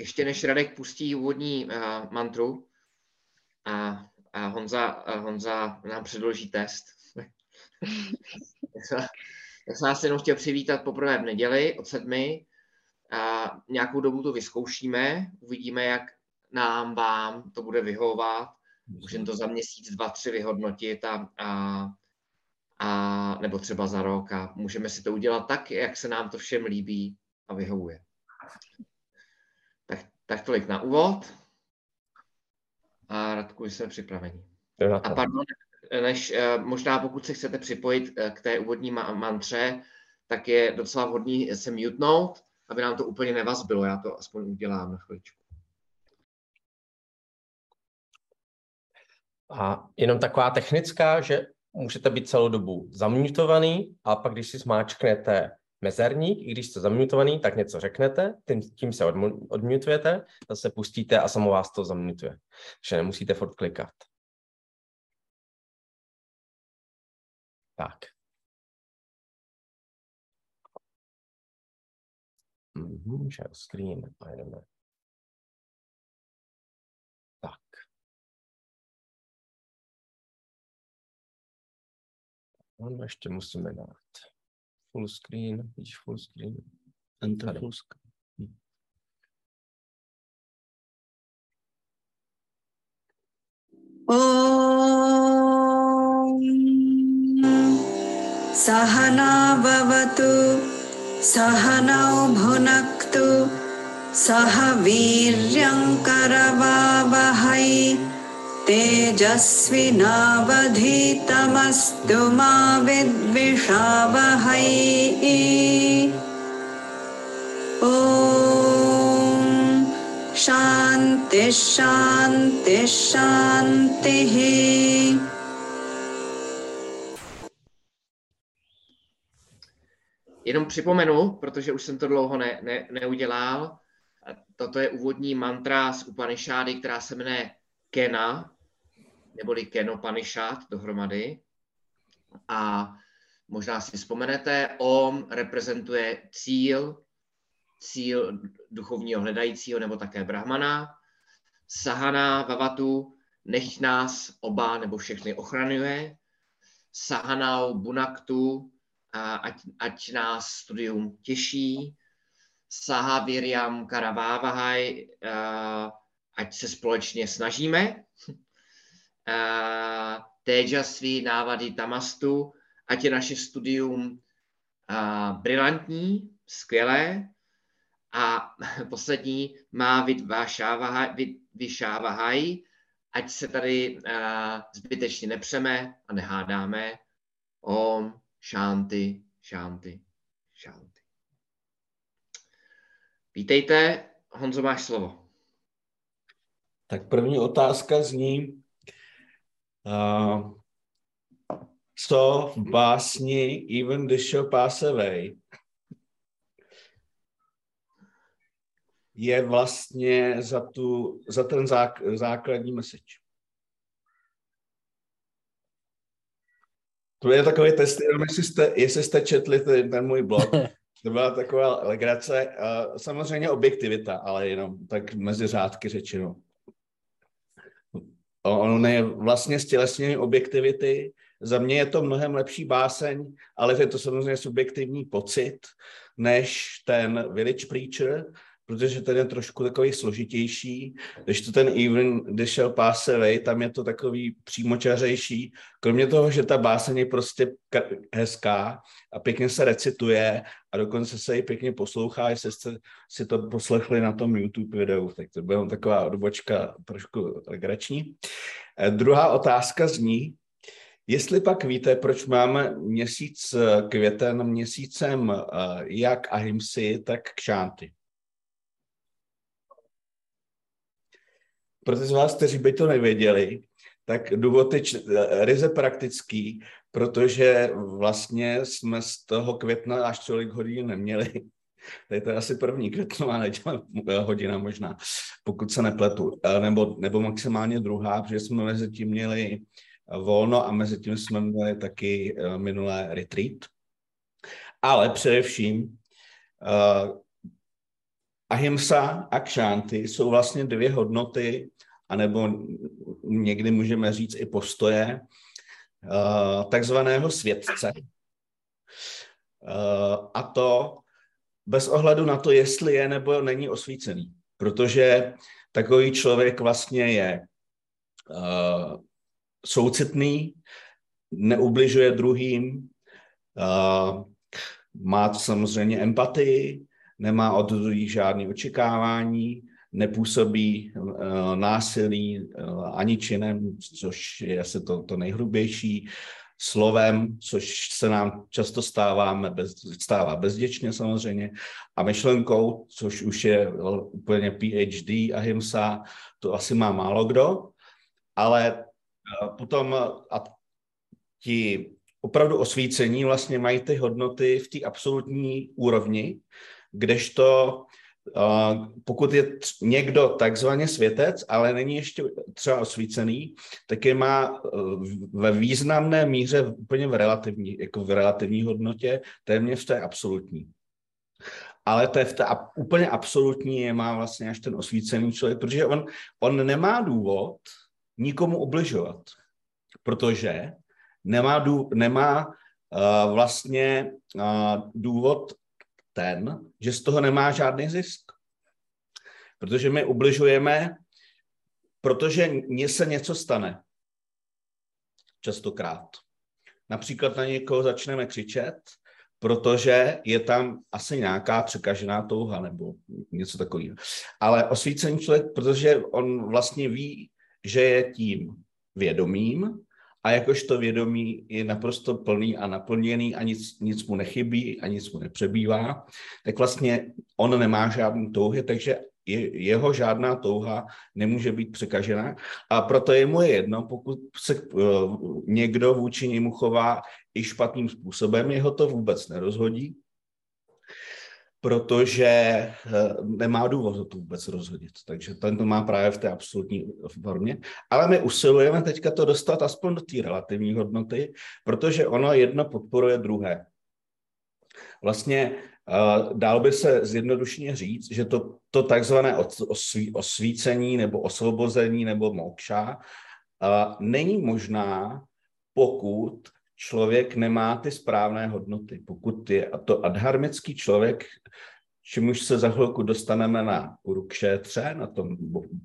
ještě než Radek pustí úvodní uh, mantru a, a Honza, a Honza nám předloží test, tak jsem vás jenom chtěl přivítat poprvé v neděli od sedmi. A nějakou dobu to vyzkoušíme, uvidíme, jak nám, vám to bude vyhovovat. Můžeme to za měsíc, dva, tři vyhodnotit a, a, a nebo třeba za rok a můžeme si to udělat tak, jak se nám to všem líbí a vyhovuje. Tak, tolik na úvod. A Radku, jsme připraveni. A pardon, než eh, možná pokud se chcete připojit eh, k té úvodní mantře, tak je docela vhodný se mutnout, aby nám to úplně nevazbilo. Já to aspoň udělám na chviličku. A jenom taková technická, že můžete být celou dobu zamutovaný a pak, když si zmáčknete mezerník, i když jste zamutovaný, tak něco řeknete, tím, tím se odmutujete, zase pustíte a samo vás to zamutuje. Takže nemusíte furt klikat. Tak. Mm-hmm, share screen a jdeme. Tak. No, ještě musíme dát full screen, vidíš full screen. Enter full screen. सहनावतु सहनौ भुनक्तु सह वीर्यङ्करवावहै तेजस्विनावधीतमस्तु मा विद्विषावहै ॐ शान्तिः शान्तिः शान्तिः Jenom připomenu, protože už jsem to dlouho ne, ne, neudělal, toto je úvodní mantra z Upanishády, která se jmenuje Kena, neboli Keno Panishad dohromady. A možná si vzpomenete, Om reprezentuje cíl, cíl duchovního hledajícího nebo také Brahmana. Sahana Vavatu, nech nás oba nebo všechny ochraňuje. Sahanau Bunaktu, ať, ať nás studium těší. Saha Viryam Karavávahaj, ať se společně snažíme. Tejasví návady tamastu, ať je naše studium brilantní, skvělé. A poslední má vyšávahaj, ať se tady zbytečně nepřeme a nehádáme. Om Shanti, Shanti, Shanti. Vítejte, Honzo, máš slovo. Tak první otázka zní, uh, co v básni Even the Show Pass Away je vlastně za, tu, za ten zák, základní message? To je takový test, jenom jestli jste, jestli jste četli ten, ten můj blog. To byla taková legrace. Uh, samozřejmě objektivita, ale jenom tak mezi řádky řečeno. On je vlastně stělesnění objektivity. Za mě je to mnohem lepší báseň, ale je to samozřejmě subjektivní pocit, než ten Village Preacher, protože ten je trošku takový složitější, když to ten Even The Shall Pass Away, tam je to takový přímočařejší, kromě toho, že ta báseň je prostě hezká a pěkně se recituje a dokonce se ji pěkně poslouchá, jestli jste si to poslechli na tom YouTube videu, tak to byla taková odbočka trošku legrační. Eh, druhá otázka zní, Jestli pak víte, proč máme měsíc květen měsícem eh, jak ahimsy, tak kšánty? Pro ty z vás, kteří by to nevěděli, tak důvod je ryze praktický, protože vlastně jsme z toho května až tolik hodin neměli. Tady to je asi první květnová neděle, hodina možná, pokud se nepletu, nebo, nebo maximálně druhá, protože jsme mezi tím měli volno a mezi tím jsme měli taky eh, minulé retreat. Ale především uh, ahimsa a kšanty jsou vlastně dvě hodnoty, anebo někdy můžeme říct i postoje, uh, takzvaného světce. Uh, a to bez ohledu na to, jestli je nebo není osvícený. Protože takový člověk vlastně je uh, soucitný, neubližuje druhým, uh, má samozřejmě empatii, nemá od druhých žádné očekávání, nepůsobí uh, násilí uh, ani činem, což je asi to, to nejhrubější, slovem, což se nám často stáváme bez, stává bezděčně samozřejmě, a myšlenkou, což už je úplně PhD a HIMSA, to asi má málo kdo, ale uh, potom a ti opravdu osvícení vlastně mají ty hodnoty v té absolutní úrovni, kdežto Pokud je někdo takzvaně světec, ale není ještě třeba osvícený, tak je má uh, ve významné míře úplně v relativní, jako v relativní hodnotě, téměř v té absolutní. Ale to je v té úplně absolutní je má vlastně až ten osvícený člověk, protože on, on nemá důvod nikomu obližovat, protože nemá, dů, nemá uh, vlastně uh, důvod ten, že z toho nemá žádný zisk. Protože my ubližujeme, protože mně se něco stane. Častokrát. Například na někoho začneme křičet, protože je tam asi nějaká překažená touha nebo něco takového. Ale osvícený člověk, protože on vlastně ví, že je tím vědomým a jakožto vědomí je naprosto plný a naplněný a nic, nic mu nechybí a nic mu nepřebývá, tak vlastně on nemá žádný touhy, takže je, jeho žádná touha nemůže být překažena a proto je mu jedno, pokud se uh, někdo vůči němu chová i špatným způsobem, jeho to vůbec nerozhodí, protože eh, nemá důvod to vůbec rozhodit. Takže ten to má právě v té absolutní formě. Ale my usilujeme teďka to dostat aspoň do té relativní hodnoty, protože ono jedno podporuje druhé. Vlastně uh, dál by se zjednodušeně říct, že to, to takzvané osví, osvícení nebo osvobození nebo mokša uh, není možná, pokud člověk nemá ty správné hodnoty. Pokud je to adharmický člověk, čemuž se za chvilku dostaneme na Urukšétře, na tom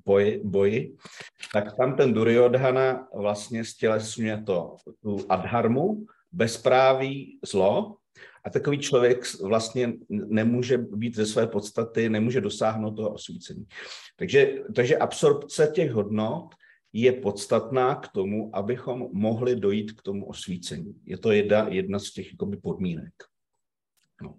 boji, boji, tak tam ten Duryodhana vlastně stělesňuje to, tu adharmu, bezpráví, zlo, a takový člověk vlastně nemůže být ze své podstaty, nemůže dosáhnout toho osvícení. Takže, takže absorpce těch hodnot je podstatná k tomu, abychom mohli dojít k tomu osvícení. Je to jedna, jedna z těch jakoby, podmínek. No.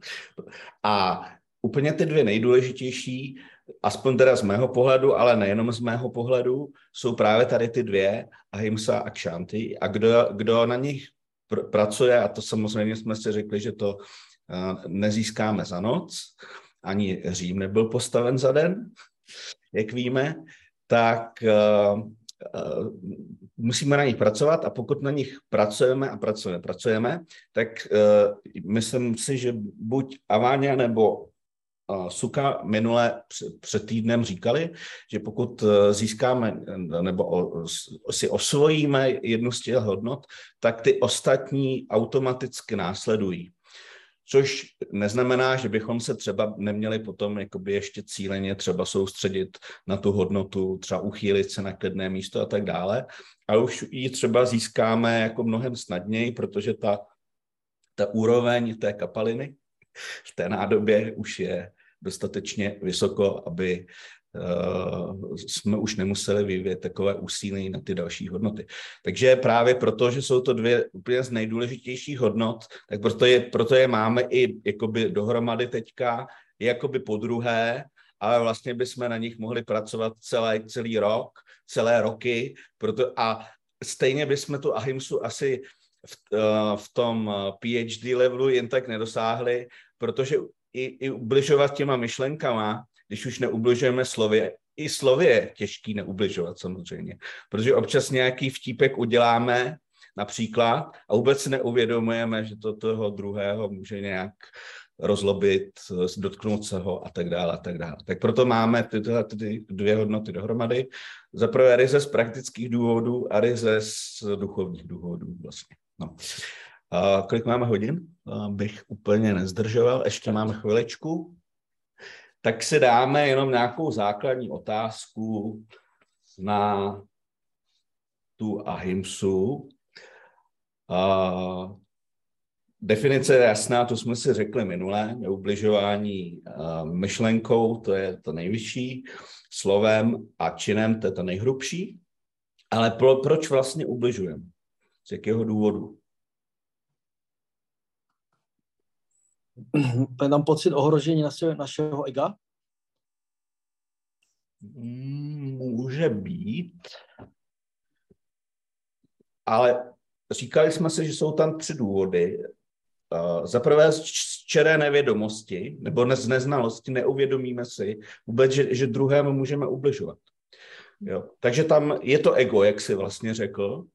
A úplně ty dvě nejdůležitější, aspoň teda z mého pohledu, ale nejenom z mého pohledu, jsou právě tady ty dvě, ahimsa a kšanty. A kdo, kdo na nich pr- pracuje, a to samozřejmě jsme si řekli, že to uh, nezískáme za noc, ani Řím nebyl postaven za den, jak víme, tak uh, musíme na nich pracovat a pokud na nich pracujeme a pracujeme, pracujeme, tak uh, myslím si, že buď Aváňa nebo Suka minule před týdnem říkali, že pokud získáme nebo si osvojíme jednu z těch hodnot, tak ty ostatní automaticky následují. Což neznamená, že bychom se třeba neměli potom jakoby ještě cíleně třeba soustředit na tu hodnotu, třeba uchýlit se na klidné místo a tak dále, ale už ji třeba získáme jako mnohem snadněji, protože ta, ta úroveň té kapaliny v té nádobě už je dostatečně vysoko, aby jsme už nemuseli vyvíjet takové úsilí na ty další hodnoty. Takže právě proto, že jsou to dvě úplně z nejdůležitějších hodnot, tak proto je, proto je máme i jakoby dohromady teďka, jakoby po druhé, ale vlastně bychom na nich mohli pracovat celý, celý rok, celé roky, proto, a stejně bychom tu ahimsu asi v, uh, v tom eh, PhD levelu jen tak nedosáhli, protože i, i ubližovat těma myšlenkama, když už neubližujeme slově, i slově je těžký neubližovat samozřejmě, protože občas nějaký vtípek uděláme například a vůbec si neuvědomujeme, že to toho druhého může nějak rozlobit, dotknout se ho a tak dále a tak dále. Tak proto máme tyhle ty dvě hodnoty dohromady. Za prvé ryze z praktických důvodů a ryze z duchovních důvodů vlastně. No. A kolik máme hodin? Bych úplně nezdržoval, ještě máme chviličku. Tak si dáme jenom nějakou základní otázku na tu ahimsu. A definice je jasná, to jsme si řekli minule, neubližování myšlenkou, to je to nejvyšší, slovem a činem, to je to nejhrubší. Ale pro, proč vlastně ubližujeme? Z jakého důvodu? Je tam pocit ohrožení našeho, našeho ega? Může být, ale říkali jsme si, že jsou tam tři důvody. Za prvé z čeré nevědomosti nebo z neznalosti neuvědomíme si vůbec, že, že druhému můžeme ubližovat. Jo. Takže tam je to ego, jak si vlastně řekl.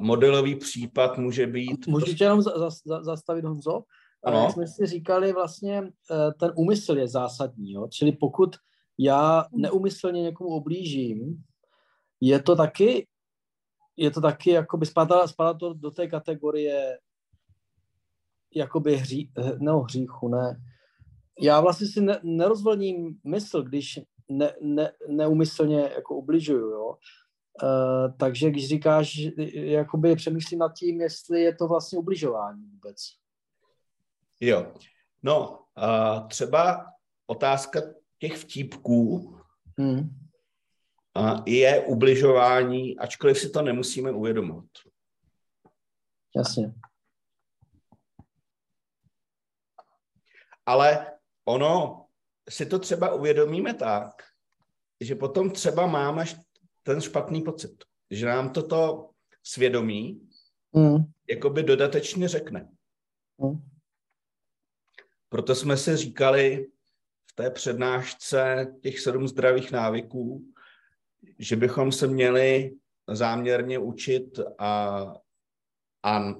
Modelový případ může být... Můžu tě jenom za, za, zastavit, Honzo? Ano. Jak jsme si říkali, vlastně eh, ten úmysl je zásadní. Jo? Čili pokud já neumyslně někomu oblížím, je to taky, je to taky, jakoby spadá, spadá to do té kategorie jakoby hří, no, hříchu, ne. Já vlastně si ne, nerozvolním mysl, když ne, ne, neumyslně jako ubližuju, jo. Uh, takže když říkáš, jakoby přemýšlím nad tím, jestli je to vlastně ubližování vůbec. Jo. No, uh, třeba otázka těch vtípků hmm. uh, je ubližování, ačkoliv si to nemusíme uvědomovat. Jasně. Ale ono si to třeba uvědomíme tak, že potom třeba máme ten špatný pocit, že nám toto svědomí mm. jakoby dodatečně řekne. Mm. Proto jsme si říkali v té přednášce těch sedm zdravých návyků, že bychom se měli záměrně učit a, a, a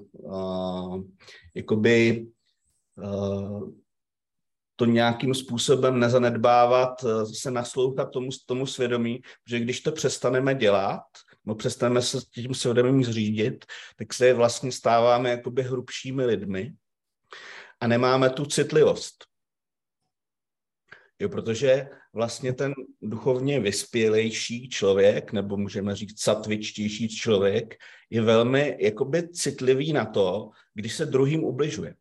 jakoby a, to nějakým způsobem nezanedbávat, eh, se naslouchat tomu, tomu svědomí, že když to přestaneme dělat, no přestaneme se tím svědomím zřídit, tak se vlastně stáváme jakoby hrubšími lidmi a nemáme tu citlivost. Jo, protože vlastně ten duchovně vyspělejší člověk, nebo můžeme říct satvičtější člověk, je velmi jakoby citlivý na to, když se druhým ubližuje.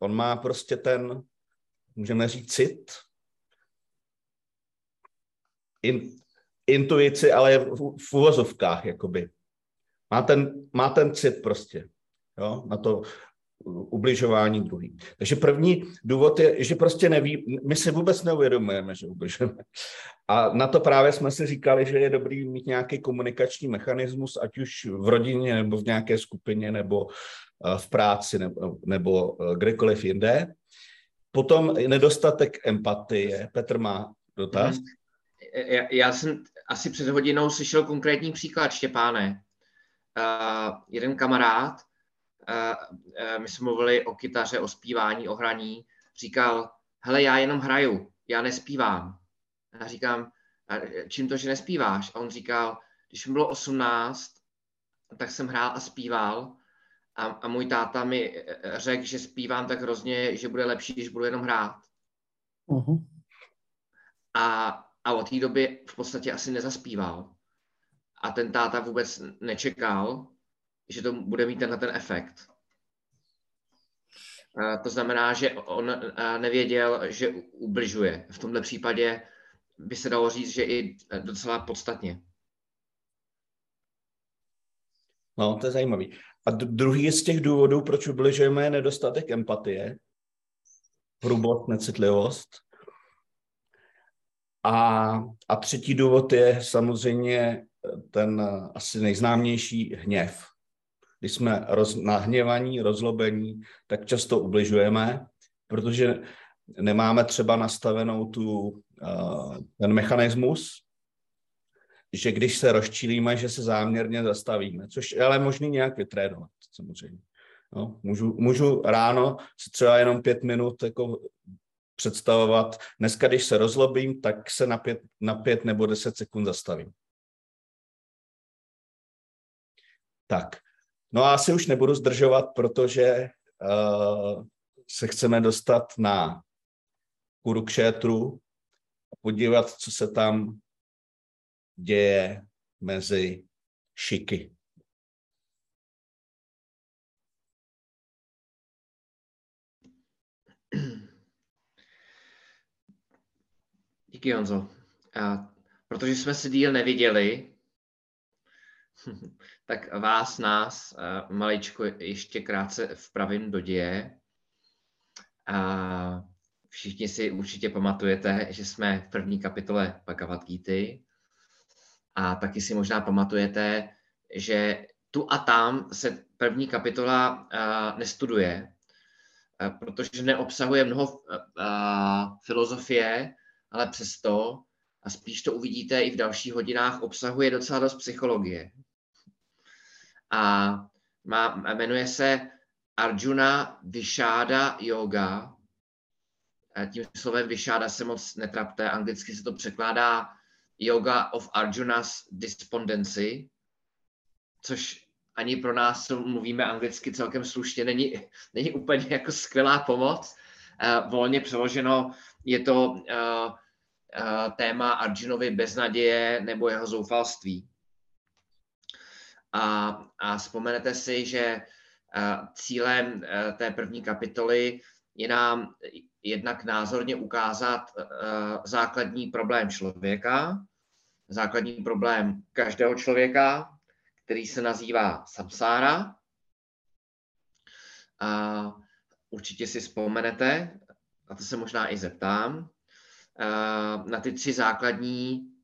On má prostě ten můžeme říct cit, in, intuici, ale v, v uvozovkách, jakoby. Má ten, má ten cit prostě, jo, na to ubližování druhým. Takže první důvod je, že prostě neví, my si vůbec neuvědomujeme, že ubližujeme. A na to právě jsme si říkali, že je dobrý mít nějaký komunikační mechanismus, ať už v rodině, nebo v nějaké skupině, nebo eh, v práci, nebo, nebo eh, kdekoliv jinde, Potom nedostatek empatie. Petr má dotaz. Mhm. Já, já jsem asi před hodinou slyšel konkrétní příklad, Štěpáne. Uh, jeden kamarád, uh, uh, my jsme mluvili o kytaře, o zpívání, o hraní, říkal, hele, já jenom hraju, já nespívám. Já říkám, čím to, že nespíváš? A on říkal, když mi bylo 18, tak jsem hrál a zpíval a, a můj táta mi eh, eh, řekl, že zpívám tak hrozně, že bude lepší, když budu jenom hrát. Uh-huh. A, a od té doby v podstatě asi nezaspíval. A ten táta vůbec nečekal, že to bude mít tenhle ten efekt. A to znamená, že on nevěděl, že ubližuje. V tomhle případě by se dalo říct, že i docela podstatně. No, to je zajímavý. A druhý z těch důvodů, proč ubližujeme, je nedostatek empatie, hrubost, necitlivost. A, a třetí důvod je samozřejmě ten asi nejznámější hněv. Když jsme roz, nahněvaní, rozlobení, tak často ubližujeme, protože nemáme třeba nastavenou tu, uh, ten mechanismus, že když se rozčílíme, že se záměrně zastavíme, což je ale možný nějak vytrénovat, samozřejmě. No, můžu, můžu ráno si třeba jenom pět minut jako představovat. Dneska, když se rozlobím, tak se na pět, na pět nebo deset sekund zastavím. Tak, no a asi už nebudu zdržovat, protože uh, se chceme dostat na Kurukšétru a podívat, co se tam děje mezi šiky. Díky, Honzo. A protože jsme si díl neviděli, tak vás, nás, maličko ještě krátce vpravím do děje. A všichni si určitě pamatujete, že jsme v první kapitole Bhagavad Gita. A taky si možná pamatujete, že tu a tam se první kapitola nestuduje, protože neobsahuje mnoho filozofie, ale přesto, a spíš to uvidíte i v dalších hodinách, obsahuje docela dost psychologie. A má, jmenuje se Arjuna Vishada Yoga. Tím slovem Vishada se moc netrapte, anglicky se to překládá Yoga of Arjuna's Despondency, což ani pro nás, co mluvíme anglicky celkem slušně, není, není úplně jako skvělá pomoc. Uh, volně přeloženo je to uh, uh, téma Arjunovi beznaděje nebo jeho zoufalství. A, a vzpomenete si, že cílem té první kapitoly je nám jednak názorně ukázat uh, základní problém člověka, základní problém každého člověka, který se nazývá samsára. A určitě si vzpomenete, a to se možná i zeptám, na ty tři základní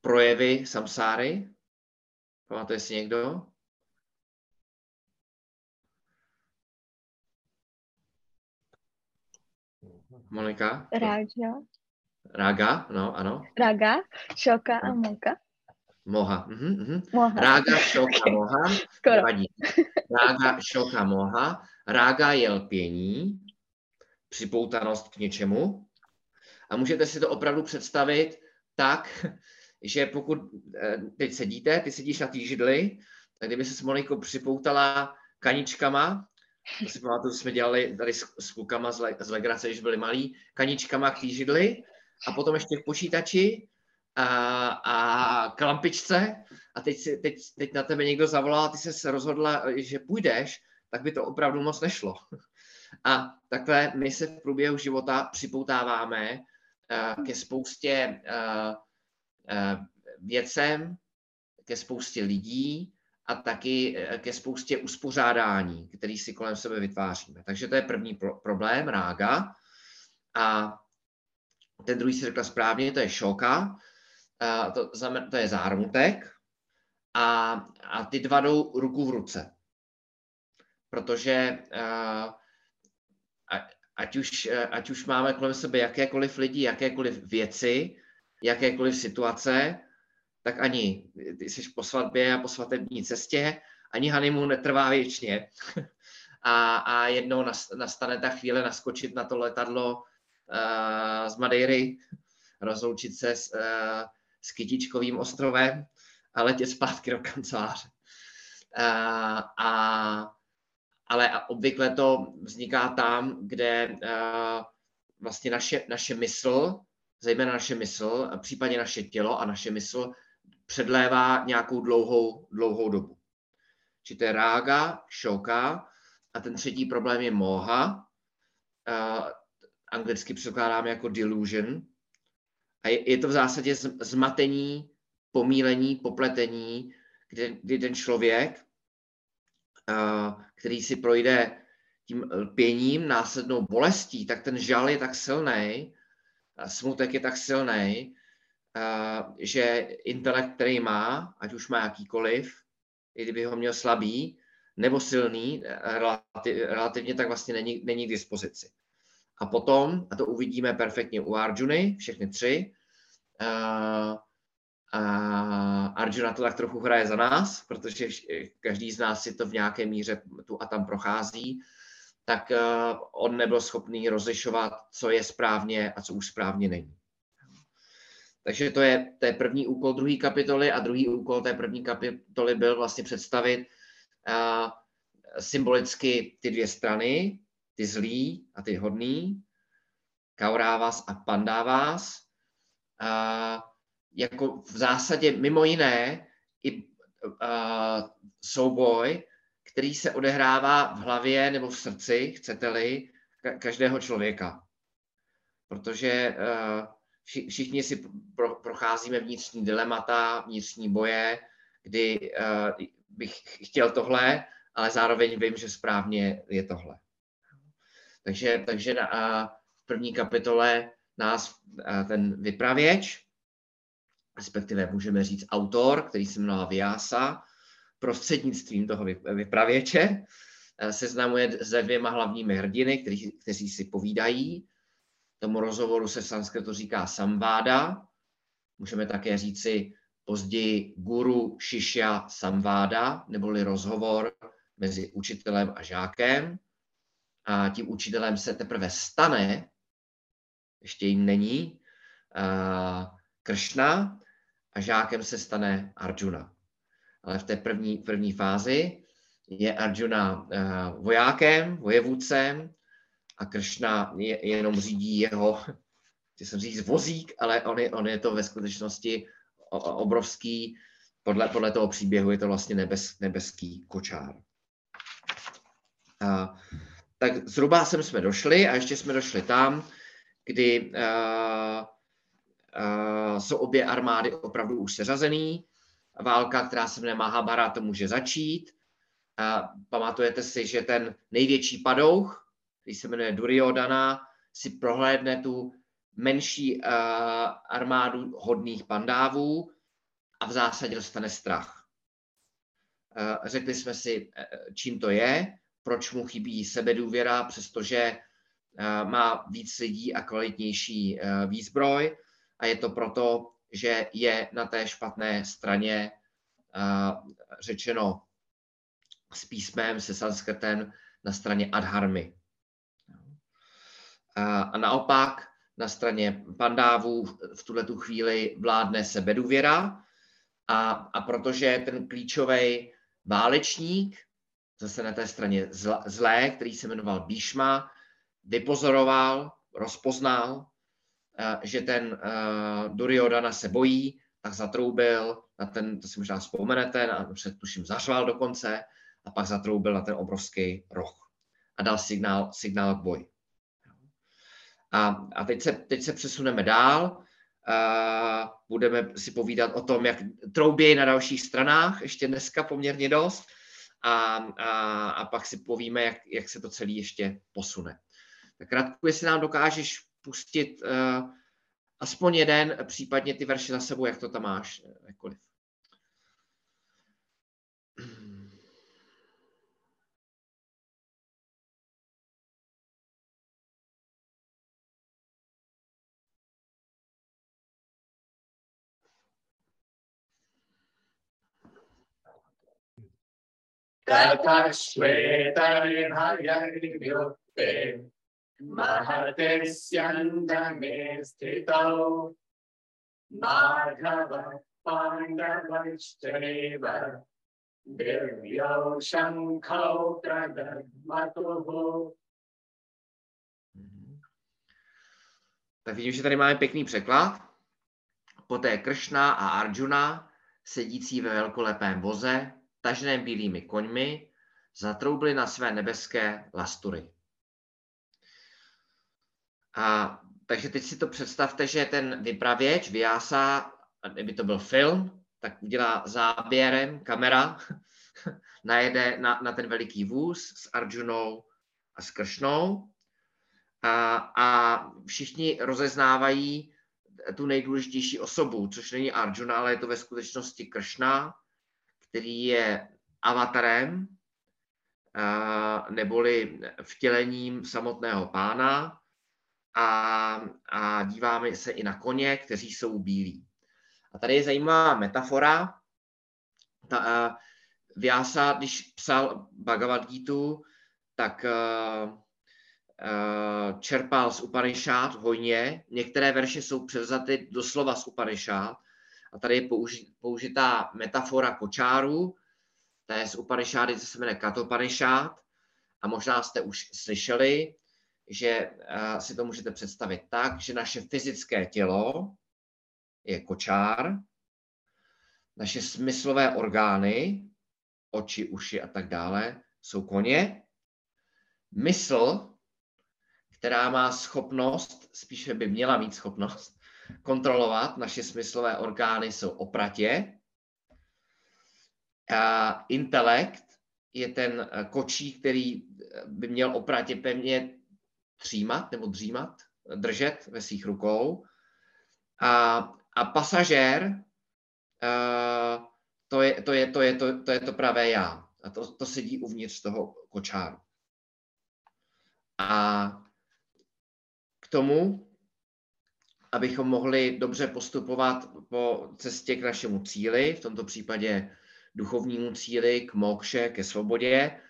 projevy samsáry. Pamatuje si někdo? Monika? Rága. Rága, no, ano. Rága, šoka a moka. Moha. Mhm, mhm. Moha. Rága, šoka, moha. Skoro. Vadí. Rága, šoka, moha. Rága je lpění, připoutanost k něčemu. A můžete si to opravdu představit tak, že pokud eh, teď sedíte, ty sedíš na té židli, tak kdyby se s Monikou připoutala kaničkama, to si pamatuju, jsme dělali tady s, s klukama z, le, z Legrace, když byli malí, kaničkama k té židli a potom ještě k počítači a, a k lampičce a teď, si, teď, teď na tebe někdo zavolal a ty se rozhodla, že půjdeš, tak by to opravdu moc nešlo. A takhle my se v průběhu života připoutáváme uh, ke spoustě uh, uh, věcem, ke spoustě lidí a taky ke spoustě uspořádání, který si kolem sebe vytváříme. Takže to je první pro- problém, rága. A ten druhý si řekla správně, to je šoka, uh, to, to je zármutek a, a ty dva jdou ruku v ruce. Protože uh, ať už, ať už máme kolem sebe jakékoliv lidi, jakékoliv věci, jakékoliv situace, tak ani ty jsi po svatbě a po svatební cestě, ani honeymoon netrvá věčně. A, a jednou nastane ta chvíle naskočit na to letadlo uh, z Madeiry, rozloučit se s, uh, s Kytičkovým ostrovem a letět zpátky do kanceláře. Uh, a ale obvykle to vzniká tam, kde uh, vlastně naše, naše mysl, zejména naše mysl, případně naše tělo a naše mysl předlévá nějakou dlouhou, dlouhou dobu. Či to je rága, šoka a ten třetí problém je moha, uh, anglicky překládáme jako delusion. A je, je to v zásadě zmatení, pomílení, popletení, kdy, kdy ten člověk který si projde tím lpěním, následnou bolestí, tak ten žal je tak silný, smutek je tak silný, že intelekt, který má, ať už má jakýkoliv, i kdyby ho měl slabý nebo silný, relativně tak vlastně není, není k dispozici. A potom, a to uvidíme perfektně u Arjuny, všechny tři, A Arjuna to tak trochu hraje za nás, protože každý z nás si to v nějaké míře tu a tam prochází, tak eh, on nebyl schopný rozlišovat, co je správně a co už správně není. Takže to je, to je první úkol druhé kapitoly a druhý úkol té první kapitoly byl vlastně představit uh, symbolicky ty dvě strany, ty zlý a ty hodný, Kaurávas a Pandávas. Uh, jako v zásadě mimo jiné i uh, souboj, který se odehrává v hlavě nebo v srdci, chcete-li, každého člověka. Protože všichni si pro, procházíme vnitřní dilemata, vnitřní boje, kdy uh, bych chtěl tohle, ale zároveň vím, že správně je tohle. Takže, takže na, uh, v první kapitole nás uh, ten vypravěč, respektive můžeme říct autor, který se jmenuje Vyasa, prostřednictvím toho vypravěče seznamuje se dvěma hlavními hrdiny, kteří, kteří si povídají Tomu rozhovoru se v sanskritu říká samváda. Můžeme také říci později guru shishya samváda, neboli rozhovor mezi učitelem a žákem. A tím učitelem se teprve stane, ještě jim není, Kršna a žákem se stane Arjuna. Ale v té první, první fázi je Arjuna vojákem, vojevůdcem, a Kršna je, jenom řídí jeho, chci jsem říct vozík, ale on je, on je to ve skutečnosti obrovský, podle, podle toho příběhu je to vlastně nebes, nebeský kočár. A, tak zhruba sem jsme došli a ještě jsme došli tam, kdy a, a, jsou obě armády opravdu už seřazený. Válka, která se jmenuje Mahabharata, může začít. A pamatujete si, že ten největší padouch, který se jmenuje Duryodhana, si prohlédne tu menší uh, armádu hodných pandávů a v zásadě dostane strach. Uh, řekli jsme si, uh, čím to je, proč mu chybí sebedůvěra, přestože uh, má víc lidí a kvalitnější uh, výzbroj a je to proto, že je na té špatné straně uh, řečeno s písmem, se sanskrtem na straně adharmy. A naopak na straně pandávů v tuhle tu chvíli vládne sebedůvěra a, a protože ten klíčový válečník, zase na té straně zlé, který se jmenoval Bíšma, vypozoroval, rozpoznal, že ten Duryodhana se bojí, tak zatroubil na ten, to si možná vzpomenete, na, tuším zařval dokonce, a pak zatroubil na ten obrovský roh a dal signál, signál k boji. A, a teď, se, teď se přesuneme dál. Uh, budeme si povídat o tom, jak troubějí na dalších stranách, ještě dneska poměrně dost. A, a, a pak si povíme, jak, jak se to celé ještě posune. Tak Radku, jestli nám dokážeš pustit uh, aspoň jeden, případně ty verše za sebou, jak to tam máš, jakkoliv. ततः श्वेतविभयर्युक्ते महते स्यन्दमे स्थितौ माधवः पाण्डवश्चैव दिव्यौ शङ्खौ प्रदर्मतुः Tak vidím, že tady máme pěkný překlad. Poté Kršna a Arjuna, sedící ve velkolepém voze, taženém bílými koňmi, zatroubili na své nebeské lastury. A, takže teď si to představte, že ten vypravěč, Vyasa, kdyby to byl film, tak udělá záběrem kamera, najede na, na ten veliký vůz s Arjunou a s Kršnou a, a všichni rozeznávají tu nejdůležitější osobu, což není Arjuna, ale je to ve skutečnosti Kršna, který je avatarem, neboli vtělením samotného pána a, a díváme se i na koně, kteří jsou bílí. A tady je zajímavá metafora. Ta, uh, Vyasa, když psal Bhagavad Gita, tak uh, uh, čerpal z Upanishad hojně. Některé verše jsou převzaty doslova z Upanishad. A tady je použi, použitá metafora kočáru, to je z Upanishády, co se jmenuje Katopanishad. A možná jste už slyšeli, že uh, si to můžete představit tak, že naše fyzické tělo je kočár, naše smyslové orgány, oči, uši a tak dále, jsou koně. Mysl, která má schopnost, spíše by měla mít schopnost, kontrolovat naše smyslové orgány, jsou opratě. A intelekt je ten kočí, který by měl opratě pevně třímat nebo dřímat, držet ve svých rukou. A, a pasažér, to je to, je, to, je, to, to je to pravé já. A to, to sedí uvnitř toho kočáru. A k tomu, abychom mohli dobře postupovat po cestě k našemu cíli, v tomto případě duchovnímu cíli, k mokše, ke svobodě,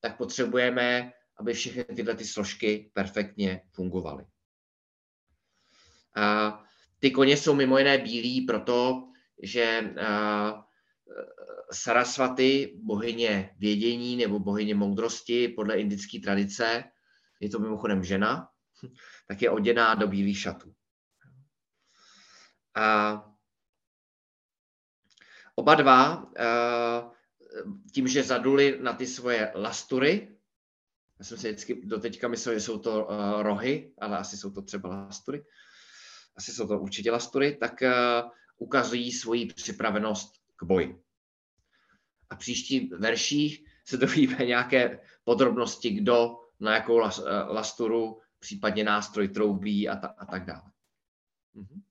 tak potřebujeme, aby všechny tyhle ty složky perfektně fungovaly. A ty koně jsou mimo jiné bílí proto, že Sarasvaty, bohyně vědění nebo bohyně moudrosti podle indické tradice, je to mimochodem žena, tak je oděná do bílých šatů. A oba dva, tím, že zaduli na ty svoje lastury, já jsem si vždycky doteďka myslel, že jsou to rohy, ale asi jsou to třeba lastury, asi jsou to určitě lastury, tak ukazují svoji připravenost k boji. A příští verších se dovíme nějaké podrobnosti, kdo na jakou lasturu, případně nástroj troubí a, ta, a tak dále. Mhm.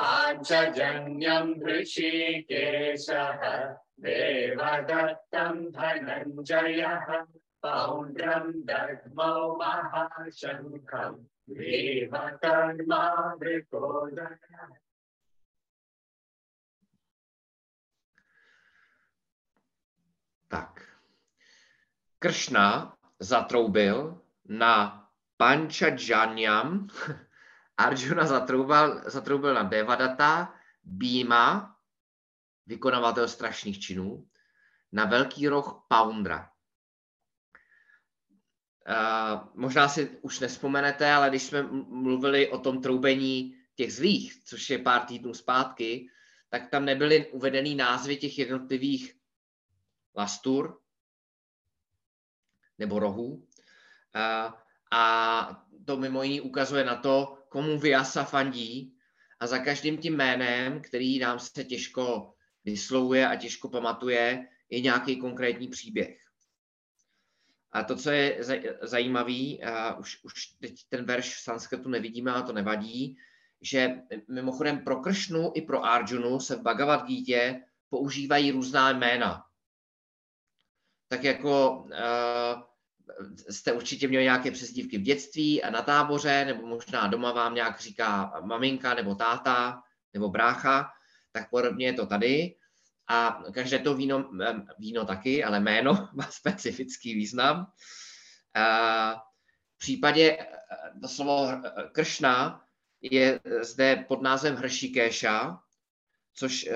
पाञ्चजन्यम् ऋषिकेशः देवदत्तं धनञ्जयः पौण्ड्रम् दद्मौ महाशङ्खम् Tak. Kršna zatroubil na Pančadžanyam, Arjuna zatroubil, zatroubil na Devadatta, Bíma, vykonavatel strašných činů, na velký roh Poundra. Uh, možná si už nespomenete, ale když jsme mluvili o tom troubení těch zlých, což je pár týdnů zpátky, tak tam nebyly uvedený názvy těch jednotlivých lastur nebo rohů. Uh, a to mimo jiný ukazuje na to, komu Vyasa fandí a za každým tím jménem, který nám se těžko vyslovuje a těžko pamatuje, je nějaký konkrétní příběh. A to, co je zajímavé, už, už teď ten verš v sanskritu nevidíme, a to nevadí, že mimochodem pro Kršnu i pro Arjunu se v Bhagavad Gita používají různá jména. Tak jako uh, jste určitě měli nějaké přezdívky v dětství a na táboře, nebo možná doma vám nějak říká maminka nebo táta nebo brácha, tak podobně je to tady. A každé to víno, víno taky, ale jméno má specifický význam. V případě to slovo kršna je zde pod názvem Hršikéša, což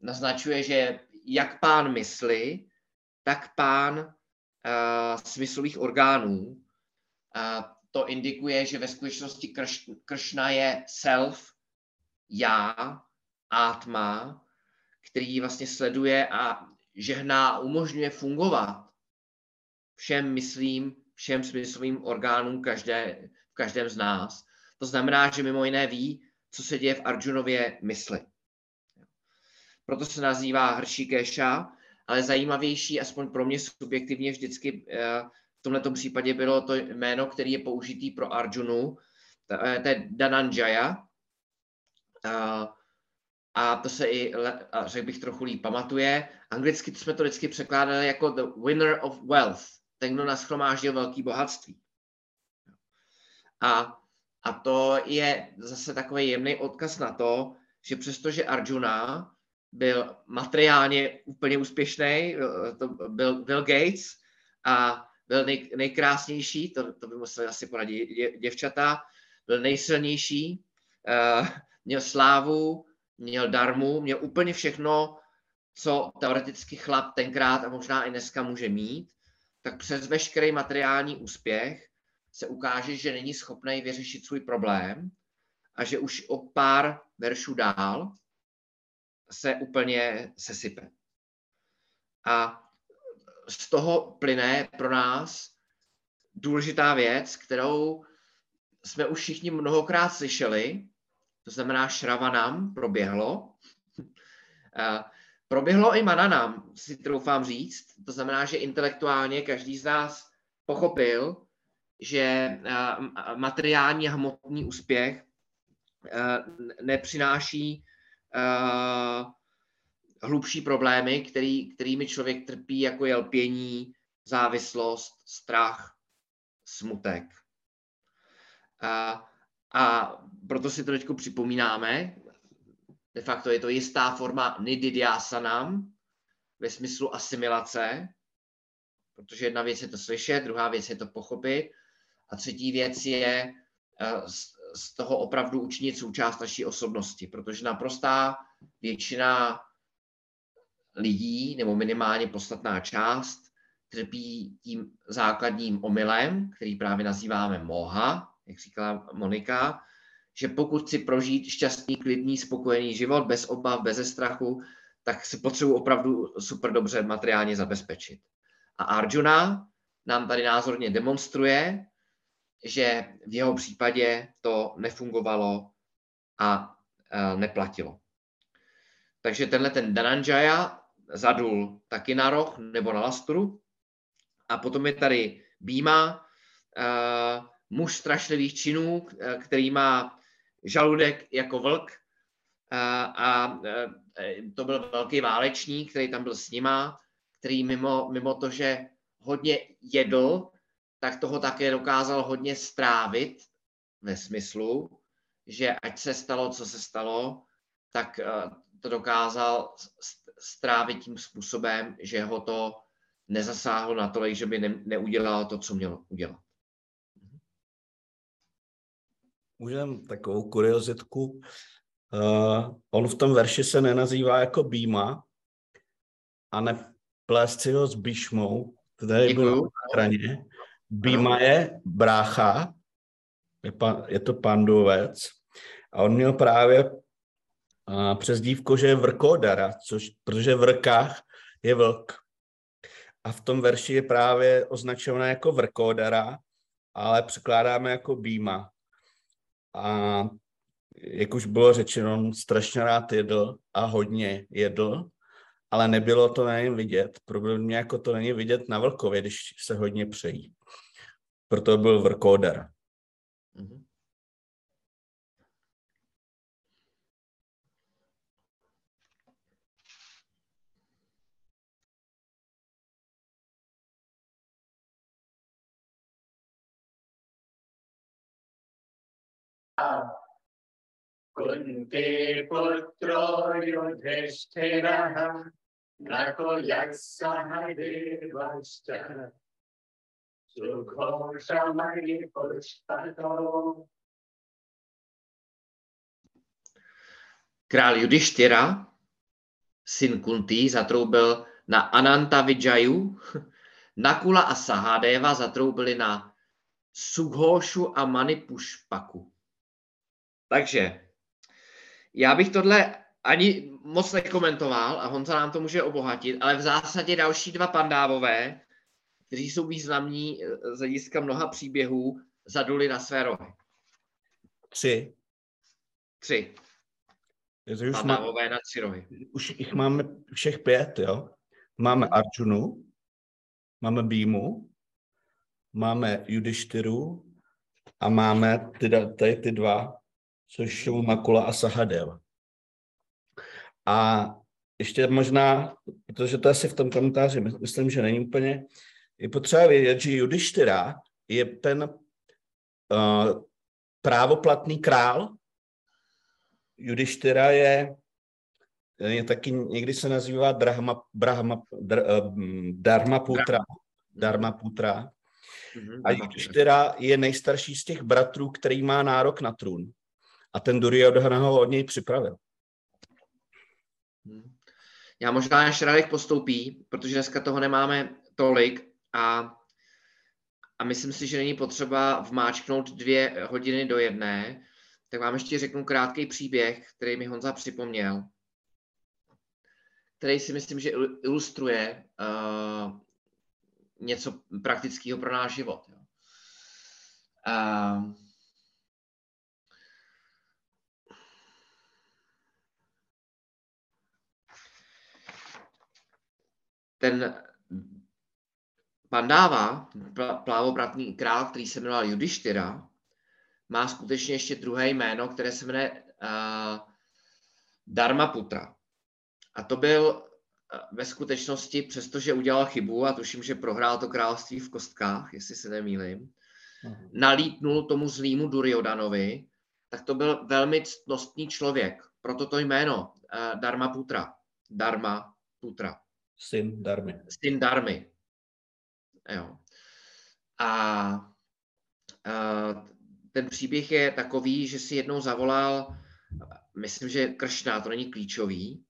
naznačuje, že jak pán mysli, tak pán smyslových orgánů. Uh, to indikuje, že ve skutečnosti krš, kršna je self, já, atma, který vlastně sleduje a žehná a umožňuje fungovat všem myslím, všem smyslovým orgánům každé, v každém z nás. To znamená, že mimo jiné ví, co se děje v Arjunově mysli. Proto se nazývá Hršíkéša ale zajímavější, aspoň pro mě subjektivně vždycky eh, v tomto případě bylo to jméno, který je použitý pro Arjunu, to je Dananjaya, Uh, a to se i, řekl bych, trochu líp pamatuje. Anglicky jsme to vždycky překládali jako the winner of wealth, ten, kdo naschromáždil velký bohatství. A, a to je zase takový jemný odkaz na to, že přestože Arjuna byl materiálně úplně úspěšný, to byl Bill Gates a byl nej, nejkrásnější, to, to by museli asi poradit dě, děvčata, byl nejsilnější, uh, měl slávu, měl darmu, měl úplně všechno, co teoreticky chlap tenkrát a možná i dneska může mít, tak přes veškerý materiální úspěch se ukáže, že není schopný vyřešit svůj problém a že už o pár veršů dál se úplně sesype. A z toho plyne pro nás důležitá věc, kterou jsme už všichni mnohokrát slyšeli, to znamená šravanam proběhlo. proběhlo i mananam, si troufám říct. To znamená, že intelektuálně každý z nás pochopil, že materiální a hmotný úspěch nepřináší hlubší problémy, který, kterými člověk trpí, jako je lpění, závislost, strach, smutek. A, a proto si to teď připomínáme. De facto je to jistá forma nididyasanam ve smyslu asimilace, protože jedna věc je to slyšet, druhá věc je to pochopit a třetí věc je z toho opravdu učinit součást naší osobnosti, protože naprostá většina lidí, nebo minimálně podstatná část, trpí tím základním omylem, který právě nazýváme moha, jak říkala Monika, že pokud chci prožít šťastný, klidný, spokojený život, bez obav, bez strachu, tak si potřebuji opravdu super dobře materiálně zabezpečit. A Arjuna nám tady názorně demonstruje, že v jeho případě to nefungovalo a neplatilo. Takže tenhle ten Dananjaya zadul taky na roh nebo na lasturu. A potom je tady Býma, muž strašlivých činů, který má žaludek jako vlk. A to byl velký válečník, který tam byl s nima, který mimo, mimo to, že hodně jedl, tak toho také dokázal hodně strávit ve smyslu, že ať se stalo, co se stalo, tak eh, to dokázal strávit tím způsobem, že ho to nezasáhlo natolik, že by ne, neudělal to, co mělo udělat. Můžeme takovou kuriozitku. Uh, on v tom verši se nenazývá jako Býma a neplést si ho s Bíšmou, který byl na straně. Býma je brácha, je, pa, je to pandovec a on měl právě a, přes dívko, že je vrkodara, což, protože v rkách je vlk. A v tom verši je právě označovaná jako vrkodara, ale překládáme jako býma. A jak už bylo řečeno, on strašně rád jedl a hodně jedl, ale nebylo to na něm vidět. Problém jako to není vidět na vlkově, když se hodně přejí Proto byl vrkoder. Mm-hmm. Kunti पुत्रो युधिष्ठिरः नकुलः सह देवश्च Král Judištěra, syn Kuntý, zatroubil na Ananta Vijaju, Nakula a Sahadeva zatroubili na Sughošu a Manipušpaku. Takže já bych tohle ani moc nekomentoval a Honza nám to může obohatit, ale v zásadě další dva pandávové kteří jsou významní eh, z hlediska mnoha příběhů, zaduli na své rohy. Tři. Tři. už pandávové má, na tři rohy. Už jich máme všech pět, jo? Máme Arjunu, máme Bímu, máme Judištyru a máme ty, tady ty dva což jsou Makula a Sahadeva. A ještě možná, protože to asi v tom komentáři myslím, že není úplně, je potřeba vědět, že Judištyra je ten uh, právoplatný král. Judištyra je, je taky, někdy se nazývá Brahma, Brahma, dr, uh, Dharma Putra. Dharma Putra. Mhm, a Judištyra je nejstarší z těch bratrů, který má nárok na trůn. A ten Duryodhana ho od něj připravil. Mhm. Já možná ještě Radek postoupí, protože dneska toho nemáme tolik a, a myslím si, že není potřeba vmáčknout dvě hodiny do jedné, tak vám ještě řeknu krátký příběh, který mi Honza připomněl, který si myslím, že ilustruje uh, něco praktického pro náš život. Jo. Uh, ten Pandáva, plávobratný král, který se jmenoval Judištyra, má skutečně ještě druhé jméno, které se jmenuje uh, Dharmaputra. A to byl uh, ve skutečnosti, přestože udělal chybu a tuším, že prohrál to království v kostkách, jestli se nemýlím, uh-huh. nalítnul tomu zlýmu Duryodanovi, tak to byl velmi ctnostný člověk. Proto to jméno uh, Dharmaputra. Dharma Putra. Syn Darmy. Syn Darmy. Jo. A, a ten příběh je takový, že si jednou zavolal, myslím, že Kršná, to není klíčový,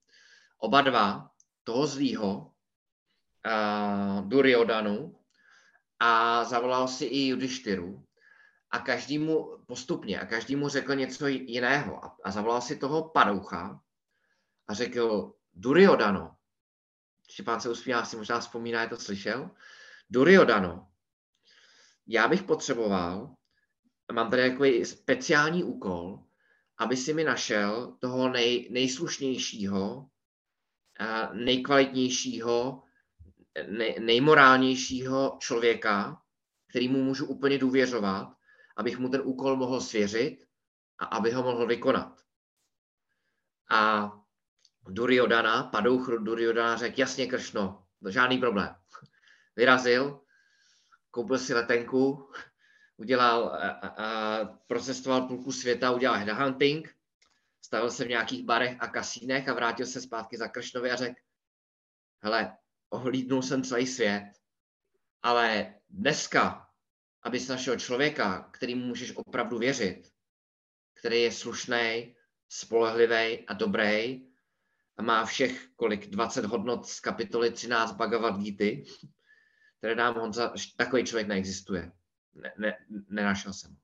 oba dva, toho zlýho, uh, Duryodanu, a zavolal si i Judištyru. A každému postupně, a každému řekl něco jiného. A, a zavolal si toho padoucha a řekl, Duryodano, Štěpán se uspívá, si možná vzpomíná, je to slyšel. Duryodano, já bych potřeboval, mám tady takový speciální úkol, aby si mi našel toho nej, nejslušnějšího, nejkvalitnějšího, nej, nejmorálnějšího člověka, kterýmu můžu úplně důvěřovat, abych mu ten úkol mohl svěřit a aby ho mohl vykonat. A Duryodana, padouch Duryodana řekl, jasně Kršno, žádný problém. Vyrazil, koupil si letenku, udělal, a, a, procestoval půlku světa, udělal headhunting, stavil se v nějakých barech a kasínech a vrátil se zpátky za Kršnovi a řekl, hele, ohlídnul jsem celý svět, ale dneska, abys našel člověka, kterýmu můžeš opravdu věřit, který je slušný, spolehlivý a dobrý, a má všech kolik 20 hodnot z kapitoly 13 Bhagavad Gita, které nám Honza, takový člověk neexistuje. Ne, ne, nenašel jsem.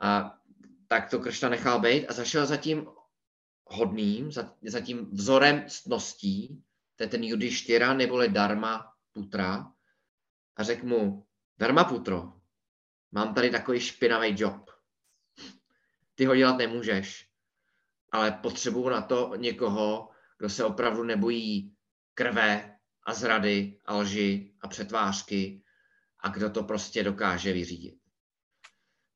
A tak to Kršna nechal být a zašel za tím hodným, za, za tím vzorem ctností, to je ten Judištyra neboli Dharma Putra, a řekl mu, Dharma Putro, mám tady takový špinavý job. Ty ho dělat nemůžeš ale potřebuju na to někoho, kdo se opravdu nebojí krve a zrady a lži a přetvářky a kdo to prostě dokáže vyřídit.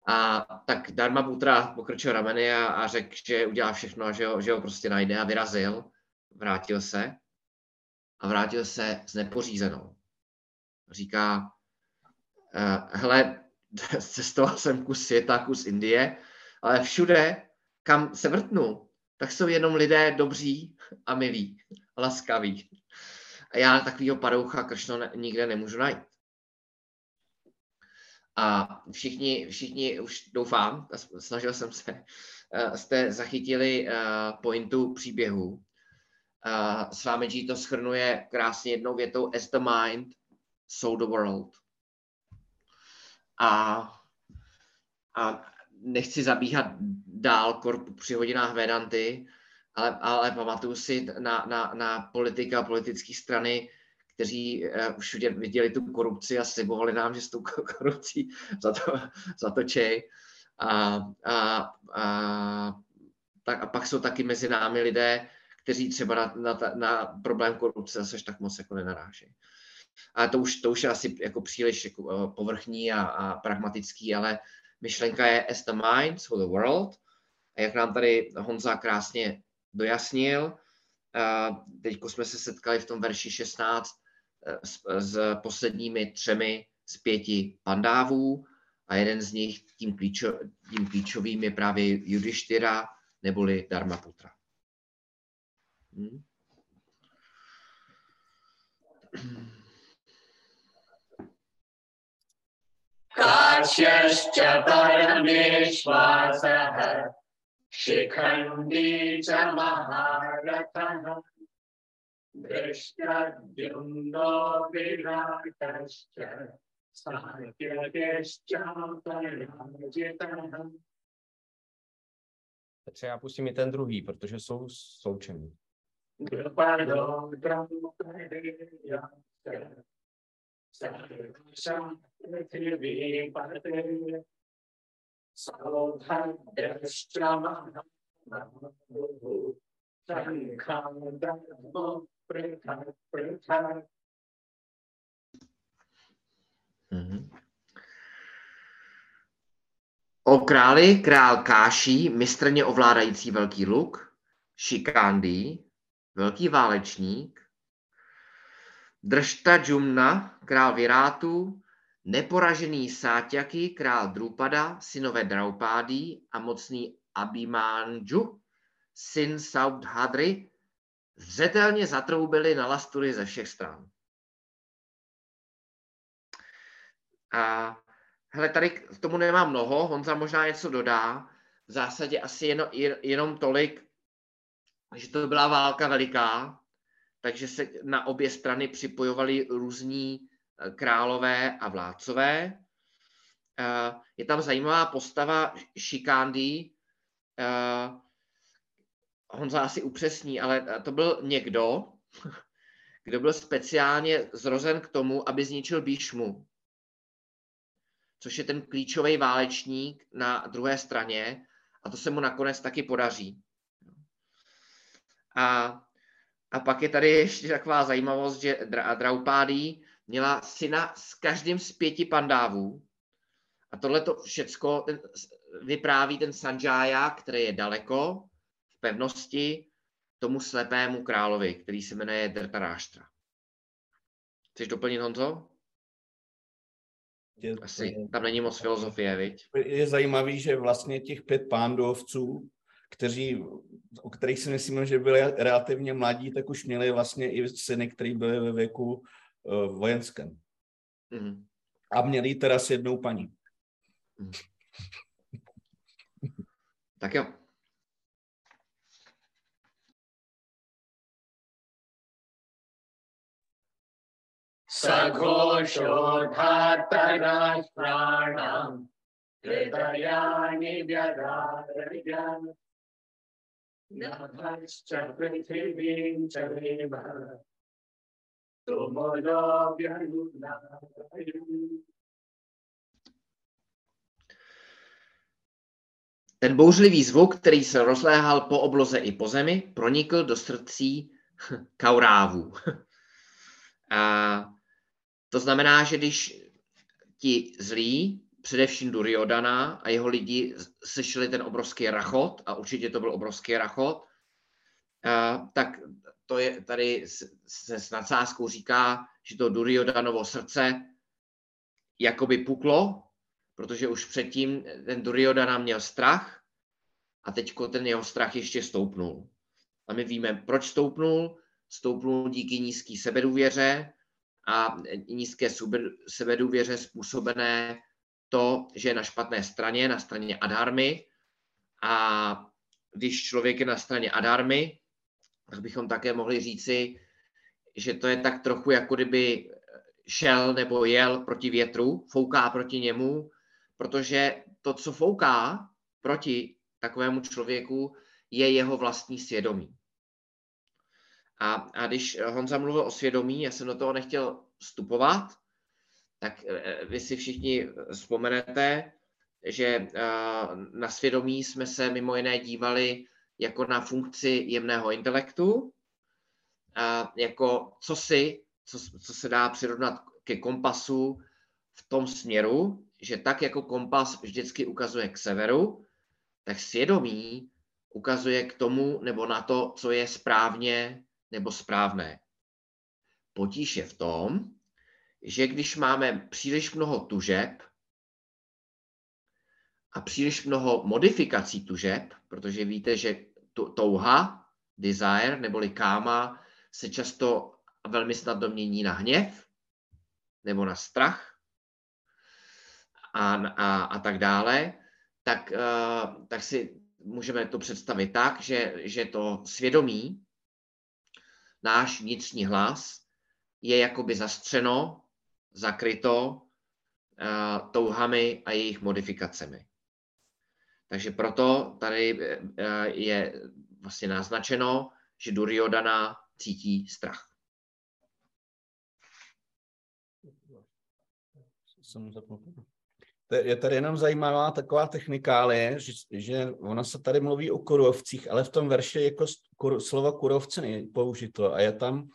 A tak Dharma Putra pokrčil rameny a, a řekl, že udělá všechno a že ho, že ho prostě najde a vyrazil. Vrátil se a vrátil se s nepořízenou. Říká, hele, cestoval jsem kus světa, kus Indie, ale všude, kam se vrtnu, tak jsou jenom lidé dobří a milí, laskaví. A já takovýho padoucha kršno nikde nemůžu najít. A všichni, všichni už doufám, snažil jsem se, eh, jste zachytili eh, pointu příběhu. Uh, Swamiji to schrnuje krásně jednou větou as the mind, so the world. A, a nechci zabíhat dál při hodinách Vedanty, ale, ale pamatuju si na, na, na politika, politické strany, kteří uh, už viděli tu korupci a slibovali nám, že s tou korupcí za to, za. A, a, a, tak, a pak jsou taky mezi námi lidé, kteří třeba na, na, na problém korupce zase tak moc jako nenarážejí. A to už, to už je asi jako příliš jako povrchní a, a pragmatický, ale myšlenka je as the mind, so the world. A jak nám tady Honza krásně dojasnil, teď jsme se setkali v tom verši 16 s, s posledními třemi z pěti pandávů a jeden z nich tím, klíčo, tím klíčovým je právě Judištyra neboli Dharmaputra. Hmm. काश्यश्च परमेश्वासः शिखण्डी च महारथः दृष्टद्युम्नो विराटश्च Takže já pustím i ten druhý, protože jsou sloučený. कृपणो Mhm. O králi král Káší, mistrně ovládající velký luk, Šikándý, velký válečník, Držta Džumna, král Virátu, neporažený Sátyaky, král Drupada, synové Draupádí a mocný Abhimánju, syn Saudhadry, zřetelně zatroubili na lastury ze všech stran. A hele, tady k tomu nemám mnoho, Honza možná něco dodá. V zásadě asi jenom, jenom tolik, že to byla válka veliká, takže se na obě strany připojovali různí králové a vládcové. Eh, je tam zajímavá postava Šikandy. Eh, Honza asi upřesní, ale to byl někdo, kdo byl speciálně zrozen k tomu, aby zničil Bíšmu, což je ten klíčový válečník na druhé straně a to se mu nakonec taky podaří. A, a pak je tady ještě taková zajímavost, že Draupádí měla syna s každým z pěti pandávů. A tohle to všecko ten, vypráví ten Sanjaya, který je daleko v pevnosti tomu slepému královi, který se jmenuje Drtaráštra. Chceš doplnit, Honzo? Asi tam není moc filozofie, viď? Je zajímavý, že vlastně těch pět pándovců, kteří, o kterých si myslím, že byli relativně mladí, tak už měli vlastně i syny, kteří byli ve věku uh, vojenském. Mm. A měli teda s jednou paní. Mm. tak jo. सघोषोधातराष्ट्राणाम् हृदयानि व्यदारयन् नभश्च पृथिवीं च देव तुमुलो व्यनुदारयन् ten bouřlivý zvuk, který se rozléhal po obloze i po zemi, pronikl do srdcí kaurávů. A to znamená, že když ti zlí, především Duryodana a jeho lidi slyšeli ten obrovský rachot, a určitě to byl obrovský rachot, tak to je tady se s nadsázkou říká, že to Duryodanovo srdce jakoby puklo, protože už předtím ten Duryodana měl strach a teď ten jeho strach ještě stoupnul. A my víme, proč stoupnul. Stoupnul díky nízký sebedůvěře, a nízké sebedůvěře způsobené to, že je na špatné straně, na straně adharmy. A když člověk je na straně adharmy, bychom také mohli říci, že to je tak trochu jako kdyby šel nebo jel proti větru, fouká proti němu, protože to, co fouká proti takovému člověku, je jeho vlastní svědomí. A, a když Honza mluvil o svědomí, já jsem do toho nechtěl vstupovat, tak eh, vy si všichni vzpomenete, že eh, na svědomí jsme se mimo jiné dívali jako na funkci jemného intelektu, jako co si, co, co se dá přirovnat ke kompasu v tom směru, že tak jako kompas vždycky ukazuje k severu, tak svědomí ukazuje k tomu nebo na to, co je správně nebo správné. Potíž je v tom, že když máme příliš mnoho tužeb a příliš mnoho modifikací tužeb, protože víte, že touha, desire neboli káma se často velmi snadno mění na hněv nebo na strach a, a, a tak dále, tak, uh, tak si můžeme to představit tak, že, že to svědomí, náš vnitřní hlas, je jakoby zastřeno, zakryto uh, touhami a jejich modifikacemi. Takže proto tady uh, je vlastně naznačeno, že Duryodhana cítí strach. Jsem je tady jenom zajímavá taková technikálie, že, že ona se tady mluví o kurovcích, ale v tom verši jako kur, slovo kurovce není použito a je tam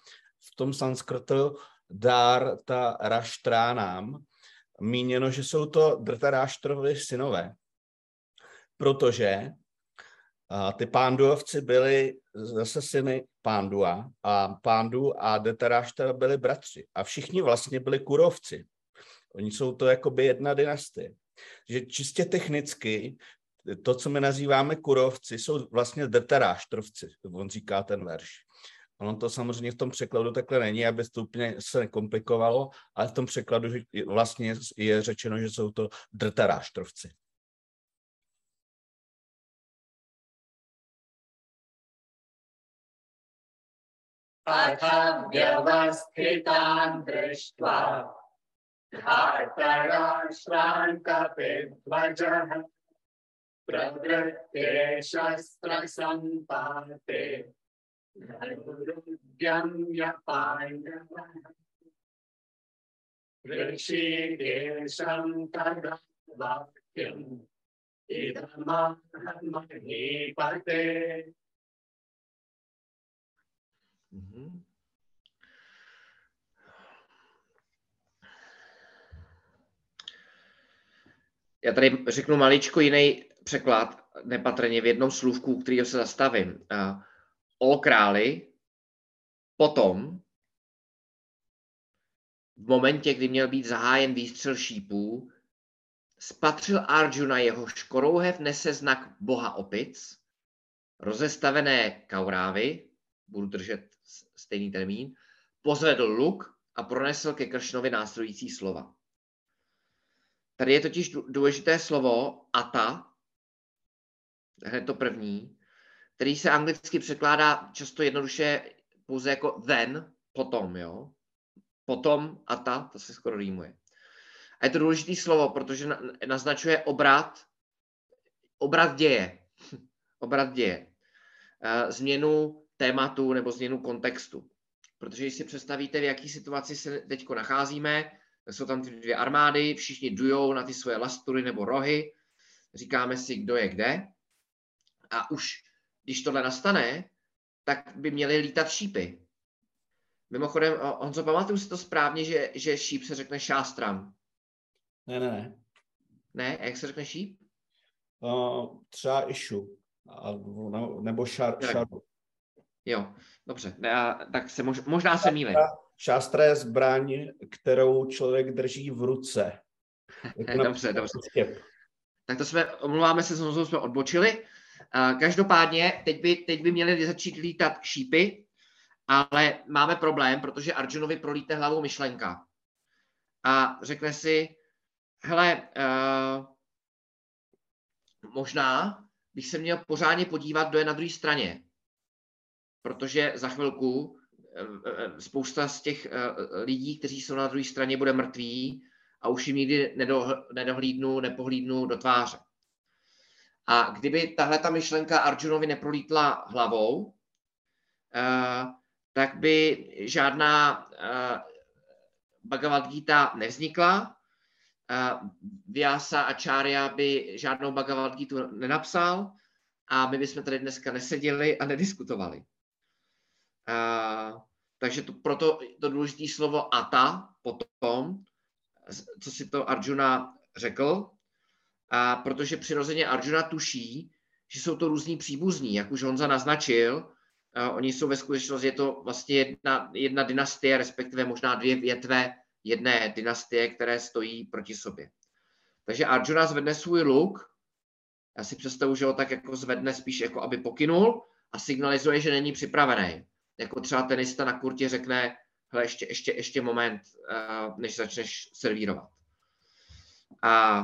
v tom sanskrtu dár ta raštránám míněno, že jsou to drtaráštrovi synové, protože a ty pánduovci byli zase syny pándua a pándu a Detaráštra byli bratři a všichni vlastně byli kurovci. Oni jsou to jakoby jedna dynastie. Že čistě technicky to, co my nazýváme kurovci, jsou vlastně drtaráštrovci, on říká ten verš. Ono to samozřejmě v tom překladu takhle není, aby to úplně se nekomplikovalo, ale v tom překladu vlastně je řečeno, že jsou to drtaráštrovci. अथव्यवस्थितान् दृष्ट्वा। धातराश्रान्तपिध्वजः प्रवृत्ते शस्त्रसम्पाते। धनुरुद्यम्य पाण्डवः ऋषिकेशं तदा वाक्यम् इदमहमहीपते Mm-hmm. Já tady řeknu maličko jiný překlad, nepatrně v jednom slůvku, který se zastavím. O králi potom, v momentě, kdy měl být zahájen výstřel šípů, spatřil Arjuna jeho škorouhev nese znak boha opic, rozestavené kaurávy, budu držet stejný termín, pozvedl luk a pronesl ke Kršnovi následující slova. Tady je totiž důležité slovo ata, hned to první, který se anglicky překládá často jednoduše pouze jako then, potom, jo. Potom ata, to se skoro rýmuje. A je to důležité slovo, protože naznačuje obrat, obrat děje. obrat děje. Eh, změnu tématu nebo změnu kontextu. Protože když si představíte, v jaké situaci se teď nacházíme, jsou tam ty dvě armády, všichni dujou na ty svoje lastury nebo rohy, říkáme si, kdo je kde. A už když tohle nastane, tak by měly lítat šípy. Mimochodem, Honzo, pamatuju si to správně, že, že šíp se řekne šástram. Ne, ne, ne. Ne? A jak se řekne šíp? Uh, třeba išu. Nebo šar, šaru. Jo, dobře. Já, tak se mož, možná se mýlím. Šástra je zbraň, kterou člověk drží v ruce. dobře, dobře. Tak to jsme, omlouváme se, znovu jsme odbočili. Každopádně, teď by, teď by měly začít lítat šípy, ale máme problém, protože Arjunovi prolíte hlavou myšlenka. A řekne si, hele, uh, možná bych se měl pořádně podívat, kdo je na druhé straně protože za chvilku eh, eh, spousta z těch eh, lidí, kteří jsou na druhé straně, bude mrtví a už jim nikdy nedohlídnu, nepohlídnu do tváře. A kdyby tahle ta myšlenka Arjunovi neprolítla hlavou, tak by žádná Bhagavad Gita nevznikla, Vyasa a Čárya by žádnou Bhagavad Gita nenapsal a my bychom tady dneska neseděli a nediskutovali. Uh, takže to, proto to důležité slovo ata potom, co si to Arjuna řekl, a protože přirozeně Arjuna tuší, že jsou to různí příbuzní, jak už Honza naznačil, a oni jsou ve skutečnosti, je to vlastně jedna, jedna dynastie, respektive možná dvě větve jedné dynastie, které stojí proti sobě. Takže Arjuna zvedne svůj luk, já si představu, že ho tak jako zvedne spíš jako aby pokynul a signalizuje, že není připravený. Jako třeba tenista na kurtě řekne, hele, ještě, ještě, ještě moment, než začneš servírovat. A,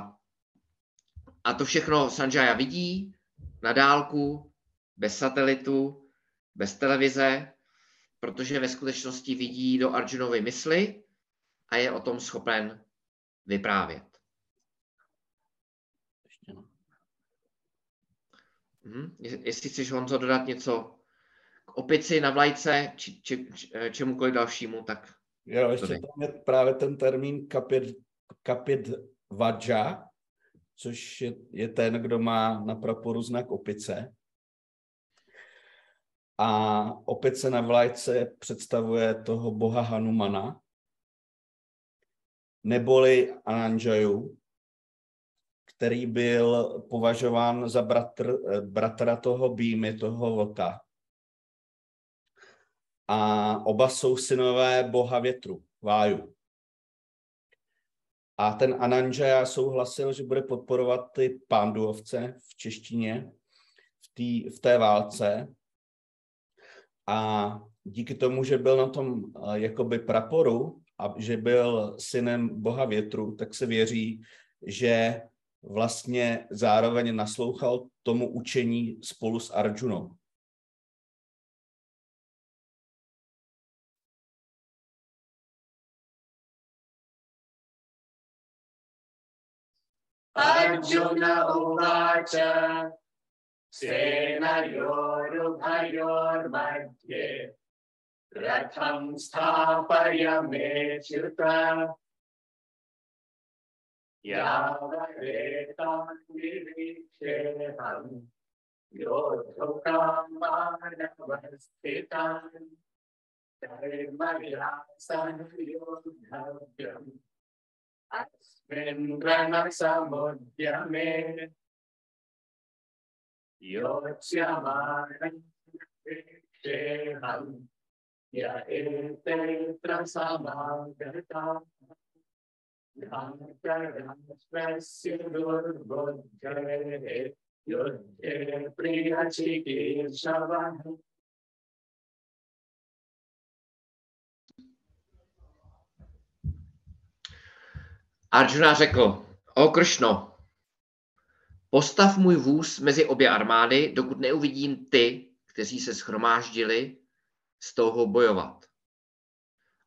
a to všechno Sanjaya vidí na dálku, bez satelitu, bez televize, protože ve skutečnosti vidí do Arjunovy mysli a je o tom schopen vyprávět. Mhm. Jestli chceš, Honzo, dodat něco k opici na vlajce, či, či, či, čemukoliv dalšímu, tak... Jo, ještě tam je právě ten termín kapit, kapit vadža, což je, je ten, kdo má na praporu znak opice. A opice na vlajce představuje toho boha Hanumana, neboli Ananjaju, který byl považován za bratr, bratra toho Bímy, toho vlka. A oba jsou synové boha větru, Váju. A ten Ananjaya souhlasil, že bude podporovat ty pánduovce v češtině v, tý, v té válce. A díky tomu, že byl na tom eh, jakoby praporu a že byl synem boha větru, tak se věří, že vlastně zároveň naslouchal tomu učení spolu s Arjunou. Arjun उवाच सेनयोरुभयोर्मध्ये रथं स्थापय मेच्युत यावदेतान् निरीक्षेऽहं योद्धुकामानवस्थितान् धर्मया संयोद्धव्यम् अस्मिन् रणसमुद्यमे य एतेऽत्र समागताः ध्यानकरणस्य दुर्बुद्धेः युद्धे प्रियचिकीर्षवः Arjuna řekl, o Kršno, postav můj vůz mezi obě armády, dokud neuvidím ty, kteří se schromáždili s touhou bojovat.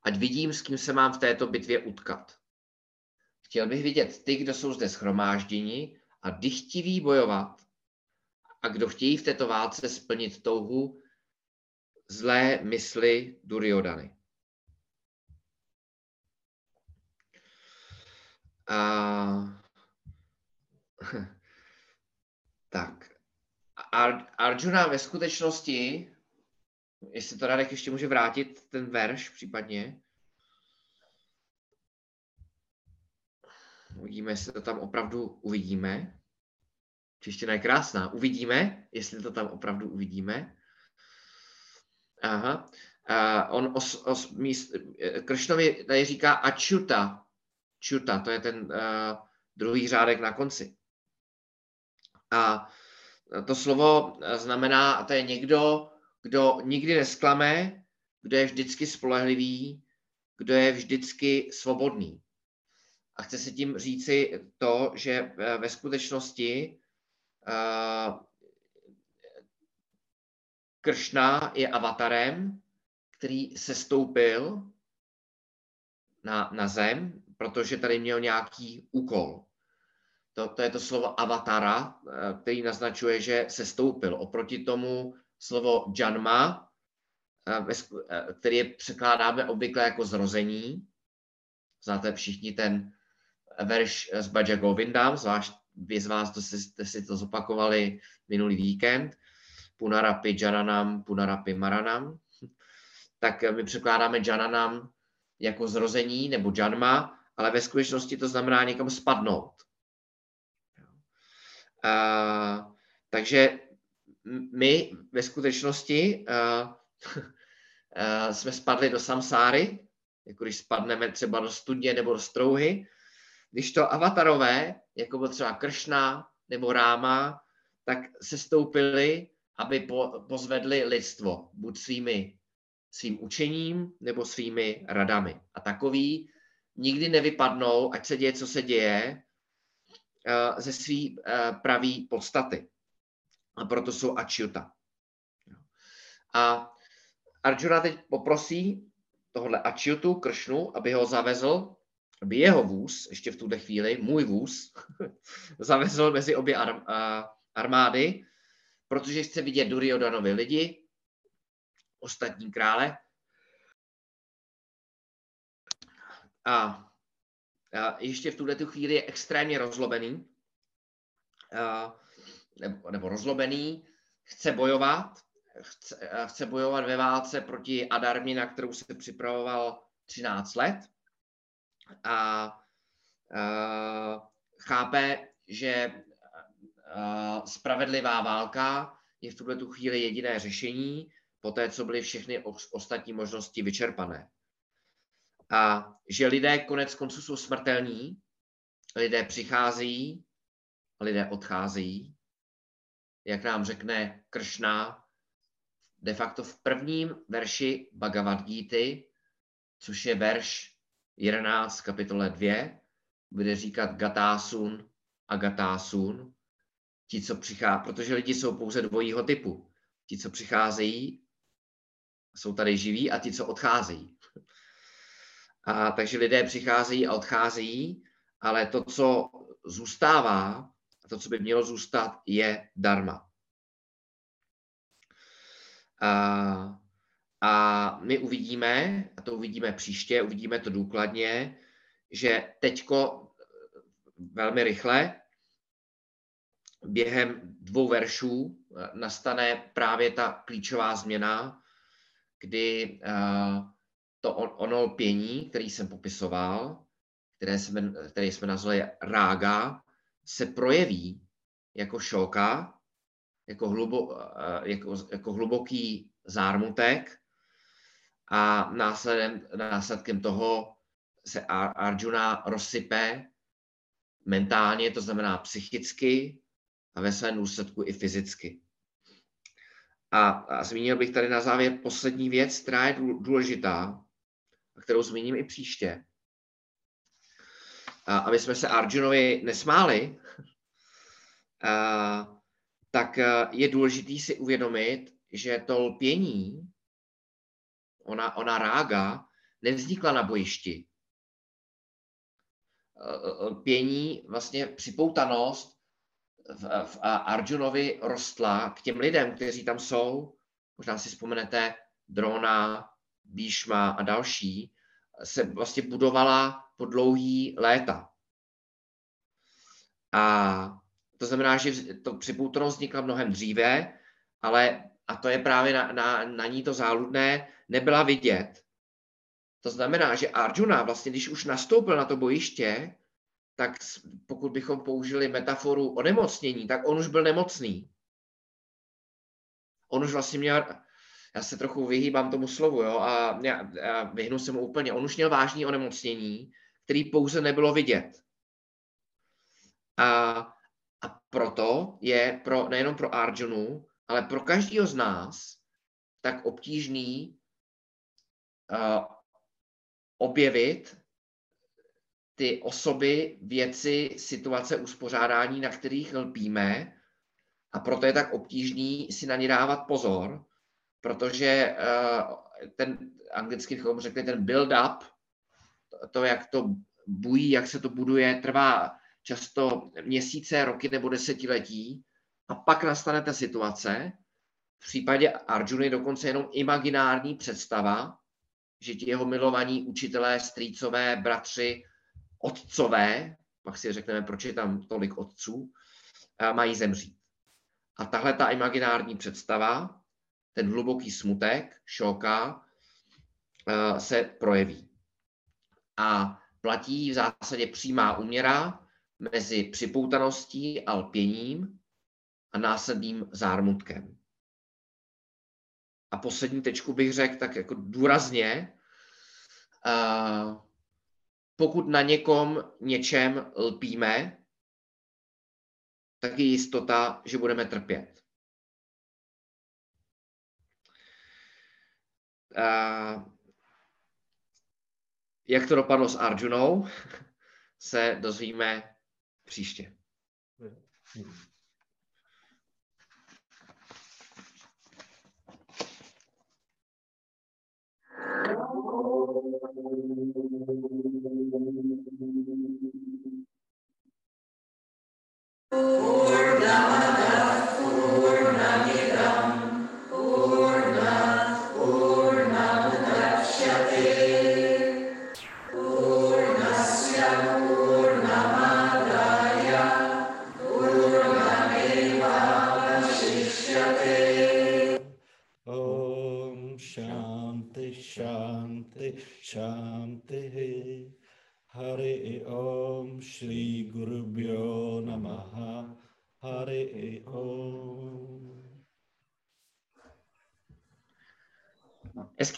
Ať vidím, s kým se mám v této bitvě utkat. Chtěl bych vidět ty, kdo jsou zde schromážděni a dychtiví bojovat a kdo chtějí v této válce splnit touhu zlé mysli Duryodany. A... tak. Ar- Arjuna ve skutečnosti, jestli to Radek ještě může vrátit, ten verš případně. Uvidíme, jestli to tam opravdu uvidíme. Čeština je krásná. Uvidíme, jestli to tam opravdu uvidíme. Aha. Uh, on os, os, míst, Kršnovi tady říká ačuta, čuta, to je ten uh, druhý řádek na konci. A to slovo znamená, to je někdo, kdo nikdy nesklame, kdo je vždycky spolehlivý, kdo je vždycky svobodný. A chce se tím říci to, že ve skutečnosti uh, Kršna je avatarem, který se stoupil na, na zem, protože tady měl nějaký úkol. To, to je to slovo avatara, eh, který naznačuje, že se stoupil. Oproti tomu slovo janma, eh, eh, který je překládáme obvykle jako zrození. Znáte všichni ten verš z Baja Govindam, zvlášť vy z vás, kdo jste si to zopakovali minulý víkend. Punarapi Jananam, Punarapi Maranam. Tak my překládáme Jananam jako zrození nebo Janma, ale ve skutečnosti to znamená někam spadnout, Uh, takže my ve skutečnosti uh, uh, jsme spadli do samsáry, jako když spadneme třeba do studně nebo do strouhy, když to avatarové, jako byl třeba Kršna nebo Ráma, tak se stoupili, aby po, pozvedli lidstvo, buď svými, svým učením nebo svými radami. A takový nikdy nevypadnou, ať se děje, co se děje, uh, ze své uh, pravý podstaty. A proto jsou ačuta. A Arjuna teď poprosí tohle ačiutu, kršnu, aby ho zavezl, aby jeho vůz, ještě v tuhle chvíli, můj vůz, zavezl mezi obě a, armády, protože chce vidět Duryodanovi lidi, ostatní krále. A, a ještě v tuhle chvíli je extrémně rozlobený, a, nebo, nebo rozlobený, chce bojovat, chce, chce bojovat ve válce proti Adarmě, na kterou se připravoval 13 let. A, a chápe, že a, spravedlivá válka je v tuhle tu chvíli jediné řešení, po té, co byly všechny ostatní možnosti vyčerpané. A že lidé konec konců jsou smrtelní, lidé přicházejí a lidé odcházejí. Jak nám řekne Kršna de facto v prvním verši Bhagavad Gita, což je verš 11 kapitole 2, bude říkat Gatásun a Gatásun, ti, co přichází, protože lidi jsou pouze dvojího typu. Ti, co přicházejí, jsou tady živí a ti, co odcházejí. A takže lidé přicházejí a odcházejí, ale to, co zůstává, a to, co by mělo zůstat, je darma. A, a my uvidíme, a to uvidíme příště, uvidíme to důkladně, že teďko velmi rychle během dvou veršů nastane právě ta klíčová změna, kdy to ono lpění, který jsem popisoval, které jsme, které jsme nazvali rága, se projeví jako šoka jako, hlubo, eh, jako, jako hluboký zármutek a následem, následkem toho se Arjuna rozsype mentálně, to znamená psychicky a ve svém důsledku i fyzicky. A, a zmínil bych tady na závěr poslední věc, která je důležitá, kterou zmíním i příště. A, aby jsme se Arjunovi nesmáli, a, tak eh, je důležitý si uvědomit, že to lpění, ona, ona rága, nevznikla na bojišti. Eh, lpění, vlastně připoutanost v, v Arjunovi rostla k těm lidem, kteří tam jsou. Možná si vzpomenete Drona, Bíšma a další, se vlastně budovala po dlouhý léta. A to znamená, že to připoutonost vznikla mnohem dříve, ale, a to je právě na, na, na ní to záludné, nebyla vidět. To znamená, že Arjuna vlastně, když už nastoupil na to bojiště, tak pokud bychom použili metaforu onemocnění, tak on už byl nemocný. On už vlastně měl, já se trochu vyhýbám tomu slovu, jo, a, já, a vyhnu se mu úplně, on už měl vážný onemocnění, který pouze nebylo vidět. A a proto je pro, nejenom pro Arjunu, ale pro každého z nás tak obtížný uh, objevit ty osoby, věci, situace, uspořádání, na kterých lpíme a proto je tak obtížný si na ně dávat pozor, protože uh, ten, anglicky bychom řekli, ten build-up, to, jak to bují, jak se to buduje, trvá často měsíce, roky nebo desetiletí a pak nastane ta situace, v případě Arjuny dokonce jenom imaginární představa, že ti jeho milovaní učitelé, strýcové, bratři, otcové, pak si řekneme, proč je tam tolik otců, eh, mají zemřít. A tahle ta imaginární představa, ten hluboký smutek, šoka, eh, se projeví. A platí v zásadě přímá úměra mezi připoutaností a lpěním a následným zármutkem. A poslední tečku bych řekl tak jako důrazně, uh, pokud na někom něčem lpíme, tak je jistota, že budeme trpět. Jak to dopadlo s Arjunou, se dozvíme příště. Om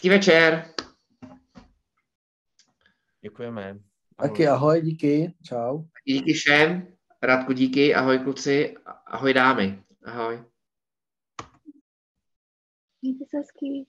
Hezký večer. Děkujeme. Taky ahoj, díky, čau. Díky všem. Radku díky. Ahoj kluci. Ahoj dámy. Ahoj. Mějte se hezky.